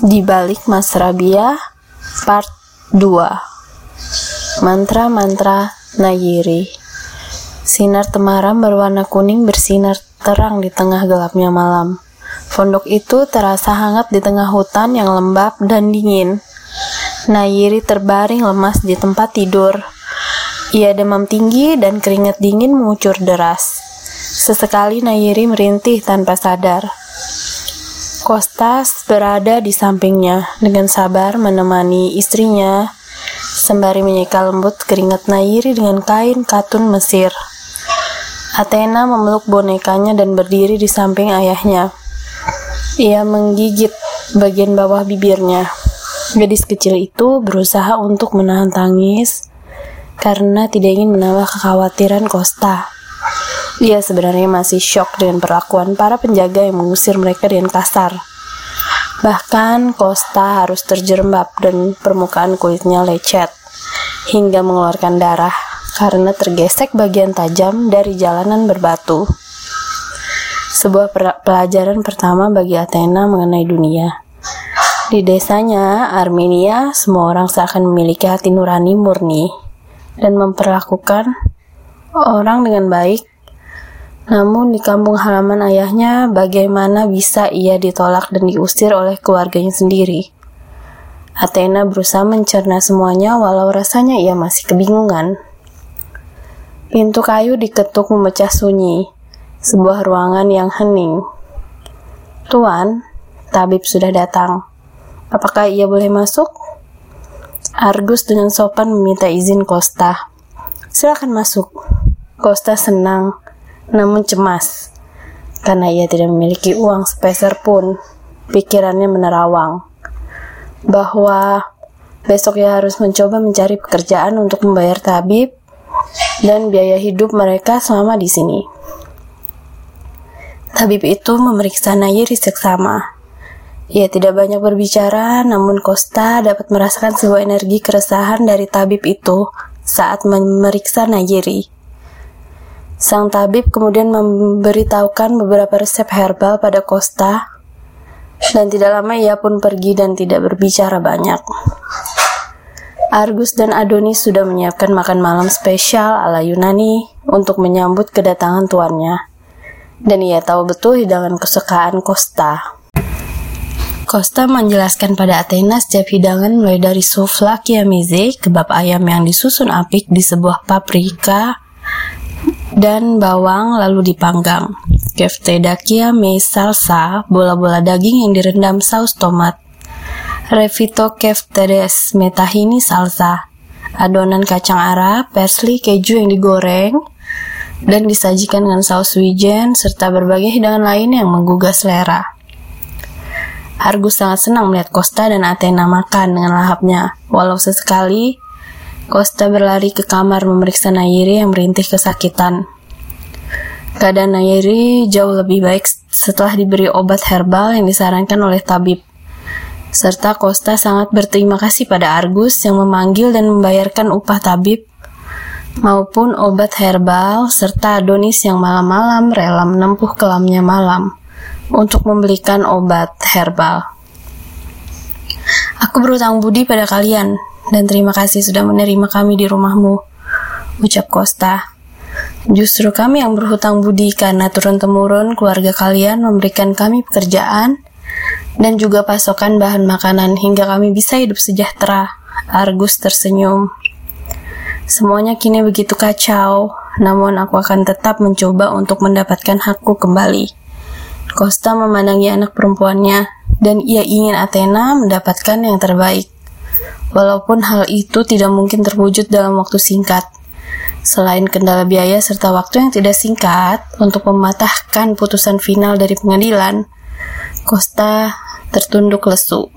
Di balik Mas Rabia Part 2 Mantra-mantra Nayiri Sinar temaram berwarna kuning bersinar terang di tengah gelapnya malam. Pondok itu terasa hangat di tengah hutan yang lembab dan dingin. Nayiri terbaring lemas di tempat tidur. Ia demam tinggi dan keringat dingin mengucur deras. Sesekali Nayiri merintih tanpa sadar. Kostas berada di sampingnya dengan sabar menemani istrinya sembari menyeka lembut keringat Nayiri dengan kain katun Mesir. Athena memeluk bonekanya dan berdiri di samping ayahnya. Ia menggigit bagian bawah bibirnya. Gadis kecil itu berusaha untuk menahan tangis karena tidak ingin menambah kekhawatiran Costa. Ia sebenarnya masih shock dengan perlakuan para penjaga yang mengusir mereka dengan kasar. Bahkan Costa harus terjerembab dan permukaan kulitnya lecet hingga mengeluarkan darah karena tergesek bagian tajam dari jalanan berbatu. Sebuah pelajaran pertama bagi Athena mengenai dunia. Di desanya, Armenia, semua orang seakan memiliki hati nurani murni dan memperlakukan orang dengan baik. Namun di kampung halaman ayahnya, bagaimana bisa ia ditolak dan diusir oleh keluarganya sendiri? Athena berusaha mencerna semuanya walau rasanya ia masih kebingungan. Pintu kayu diketuk memecah sunyi. Sebuah ruangan yang hening. Tuan, tabib sudah datang. Apakah ia boleh masuk? Argus dengan sopan meminta izin Costa. Silakan masuk. Costa senang, namun cemas. Karena ia tidak memiliki uang sepeser pun, pikirannya menerawang. Bahwa besok ia harus mencoba mencari pekerjaan untuk membayar tabib dan biaya hidup mereka selama di sini. Tabib itu memeriksa Nayiri seksama. Ia tidak banyak berbicara, namun Costa dapat merasakan sebuah energi keresahan dari tabib itu saat memeriksa Nayiri. Sang tabib kemudian memberitahukan beberapa resep herbal pada Costa, dan tidak lama ia pun pergi dan tidak berbicara banyak. Argus dan Adonis sudah menyiapkan makan malam spesial ala Yunani untuk menyambut kedatangan tuannya. Dan ia tahu betul hidangan kesukaan Costa. Costa menjelaskan pada Athena setiap hidangan mulai dari soufla kiamize, kebab ayam yang disusun apik di sebuah paprika dan bawang lalu dipanggang. Keftedakia me salsa, bola-bola daging yang direndam saus tomat Revito keftedes metahini salsa, adonan kacang Arab, persli, keju yang digoreng, dan disajikan dengan saus wijen serta berbagai hidangan lain yang menggugah selera. Argus sangat senang melihat Costa dan Athena makan dengan lahapnya, walau sesekali Costa berlari ke kamar memeriksa Nayiri yang merintih kesakitan. Keadaan Nayiri jauh lebih baik setelah diberi obat herbal yang disarankan oleh tabib serta Costa sangat berterima kasih pada Argus yang memanggil dan membayarkan upah tabib maupun obat herbal serta Adonis yang malam-malam rela menempuh kelamnya malam untuk membelikan obat herbal. Aku berutang budi pada kalian dan terima kasih sudah menerima kami di rumahmu, ucap Costa. Justru kami yang berhutang budi karena turun-temurun keluarga kalian memberikan kami pekerjaan dan juga pasokan bahan makanan hingga kami bisa hidup sejahtera. Argus tersenyum. Semuanya kini begitu kacau, namun aku akan tetap mencoba untuk mendapatkan hakku kembali. Costa memandangi anak perempuannya, dan ia ingin Athena mendapatkan yang terbaik. Walaupun hal itu tidak mungkin terwujud dalam waktu singkat. Selain kendala biaya serta waktu yang tidak singkat untuk mematahkan putusan final dari pengadilan, Costa tertunduk lesu.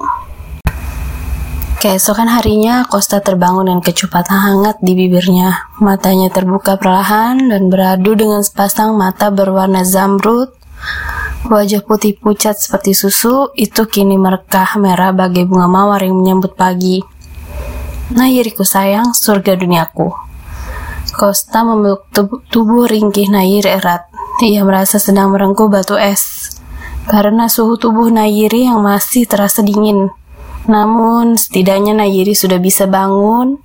Keesokan harinya, Costa terbangun dengan kecepatan hangat di bibirnya. Matanya terbuka perlahan dan beradu dengan sepasang mata berwarna zamrud. Wajah putih pucat seperti susu itu kini merekah merah bagai bunga mawar yang menyambut pagi. Nah, Nayiriku sayang, surga duniaku. Costa memeluk tubuh, ringkih Nayir erat. Ia merasa sedang merengkuh batu es karena suhu tubuh Nayiri yang masih terasa dingin. Namun, setidaknya Nayiri sudah bisa bangun.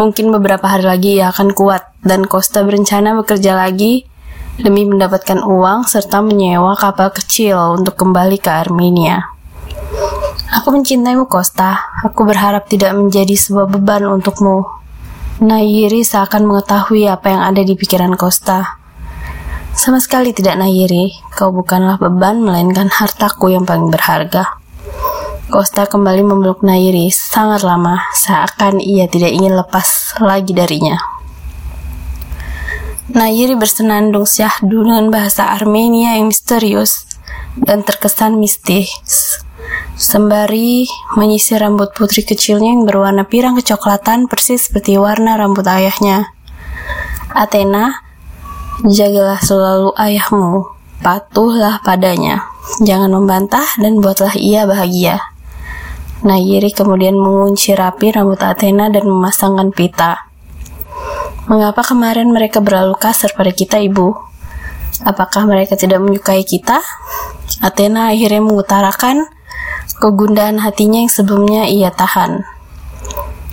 Mungkin beberapa hari lagi ia akan kuat, dan Costa berencana bekerja lagi demi mendapatkan uang serta menyewa kapal kecil untuk kembali ke Armenia. Aku mencintaimu, Costa. Aku berharap tidak menjadi sebuah beban untukmu. Nayiri seakan mengetahui apa yang ada di pikiran Costa. Sama sekali tidak Nayiri, kau bukanlah beban melainkan hartaku yang paling berharga. Costa kembali memeluk Nayiri sangat lama, seakan ia tidak ingin lepas lagi darinya. Nayiri bersenandung syahdu dengan bahasa Armenia yang misterius dan terkesan mistis. Sembari menyisir rambut putri kecilnya yang berwarna pirang kecoklatan persis seperti warna rambut ayahnya. Athena Jagalah selalu ayahmu, patuhlah padanya, jangan membantah dan buatlah ia bahagia. Nayiri kemudian mengunci rapi rambut Athena dan memasangkan pita. Mengapa kemarin mereka berlalu kasar pada kita, Ibu? Apakah mereka tidak menyukai kita? Athena akhirnya mengutarakan kegundahan hatinya yang sebelumnya ia tahan.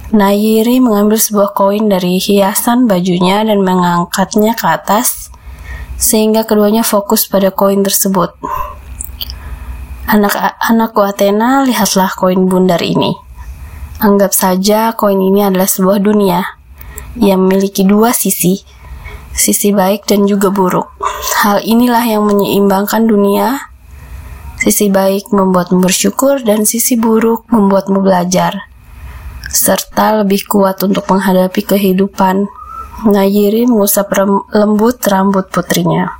Nayiri mengambil sebuah koin dari hiasan bajunya dan mengangkatnya ke atas, sehingga keduanya fokus pada koin tersebut. Anak-anakku Athena, lihatlah koin bundar ini. Anggap saja koin ini adalah sebuah dunia yang memiliki dua sisi, sisi baik dan juga buruk. Hal inilah yang menyeimbangkan dunia. Sisi baik membuatmu bersyukur dan sisi buruk membuatmu belajar serta lebih kuat untuk menghadapi kehidupan. Nayiri mengusap lembut rambut putrinya.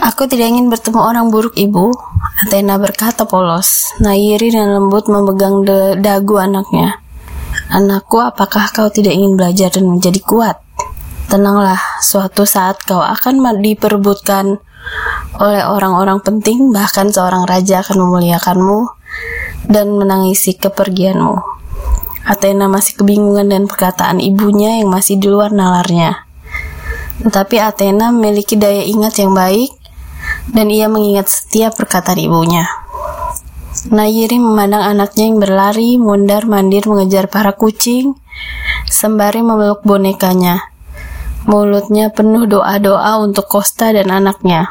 Aku tidak ingin bertemu orang buruk, Ibu. Athena berkata polos. Nayiri dan lembut memegang dagu anaknya. Anakku, apakah kau tidak ingin belajar dan menjadi kuat? Tenanglah, suatu saat kau akan diperebutkan oleh orang-orang penting, bahkan seorang raja akan memuliakanmu dan menangisi kepergianmu. Athena masih kebingungan dan perkataan ibunya yang masih di luar nalarnya. Tetapi Athena memiliki daya ingat yang baik dan ia mengingat setiap perkataan ibunya. Nayiri memandang anaknya yang berlari, mundar mandir mengejar para kucing, sembari memeluk bonekanya. Mulutnya penuh doa-doa untuk Costa dan anaknya.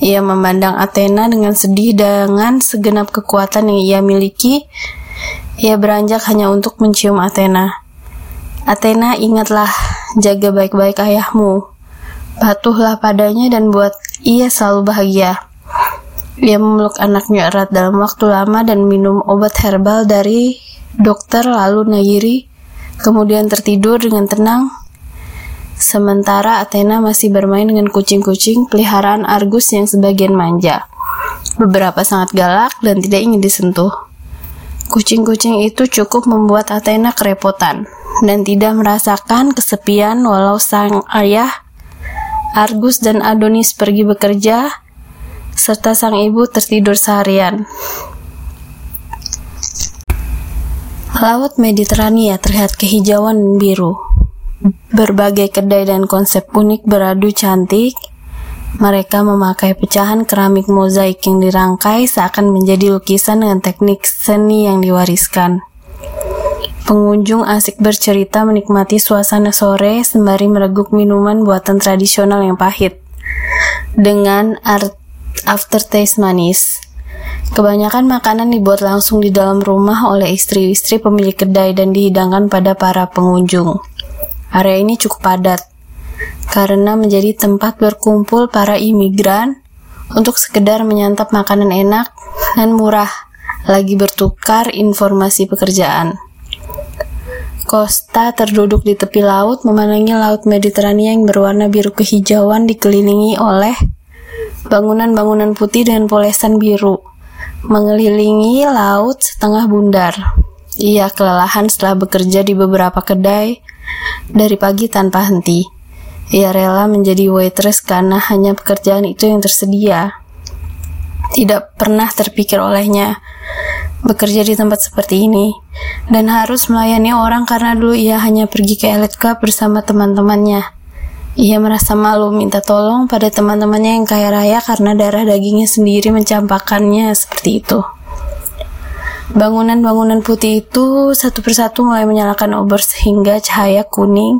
Ia memandang Athena dengan sedih dengan segenap kekuatan yang ia miliki ia beranjak hanya untuk mencium Athena. Athena, ingatlah, jaga baik-baik ayahmu. Patuhlah padanya dan buat ia selalu bahagia. Ia memeluk anaknya erat dalam waktu lama dan minum obat herbal dari dokter lalu Nagiri, kemudian tertidur dengan tenang. Sementara Athena masih bermain dengan kucing-kucing peliharaan Argus yang sebagian manja. Beberapa sangat galak dan tidak ingin disentuh. Kucing-kucing itu cukup membuat Athena kerepotan dan tidak merasakan kesepian walau sang ayah, Argus dan Adonis pergi bekerja, serta sang ibu tertidur seharian. Laut Mediterania terlihat kehijauan biru. Berbagai kedai dan konsep unik beradu cantik, mereka memakai pecahan keramik mozaik yang dirangkai seakan menjadi lukisan dengan teknik seni yang diwariskan. Pengunjung asik bercerita menikmati suasana sore sembari mereguk minuman buatan tradisional yang pahit dengan art aftertaste manis. Kebanyakan makanan dibuat langsung di dalam rumah oleh istri-istri pemilik kedai dan dihidangkan pada para pengunjung. Area ini cukup padat, karena menjadi tempat berkumpul para imigran untuk sekedar menyantap makanan enak dan murah, lagi bertukar informasi pekerjaan. Costa terduduk di tepi laut memandangi laut Mediterania yang berwarna biru kehijauan dikelilingi oleh bangunan-bangunan putih dengan polesan biru mengelilingi laut setengah bundar. Ia kelelahan setelah bekerja di beberapa kedai dari pagi tanpa henti. Ia rela menjadi waitress karena hanya pekerjaan itu yang tersedia. Tidak pernah terpikir olehnya bekerja di tempat seperti ini dan harus melayani orang karena dulu ia hanya pergi ke elite club bersama teman-temannya. Ia merasa malu minta tolong pada teman-temannya yang kaya raya karena darah dagingnya sendiri mencampakkannya seperti itu. Bangunan-bangunan putih itu satu persatu mulai menyalakan obor sehingga cahaya kuning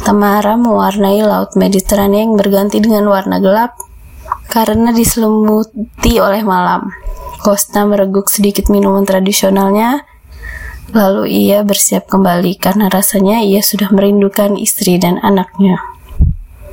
temara mewarnai laut Mediterania yang berganti dengan warna gelap karena diselimuti oleh malam. Costa mereguk sedikit minuman tradisionalnya, lalu ia bersiap kembali karena rasanya ia sudah merindukan istri dan anaknya.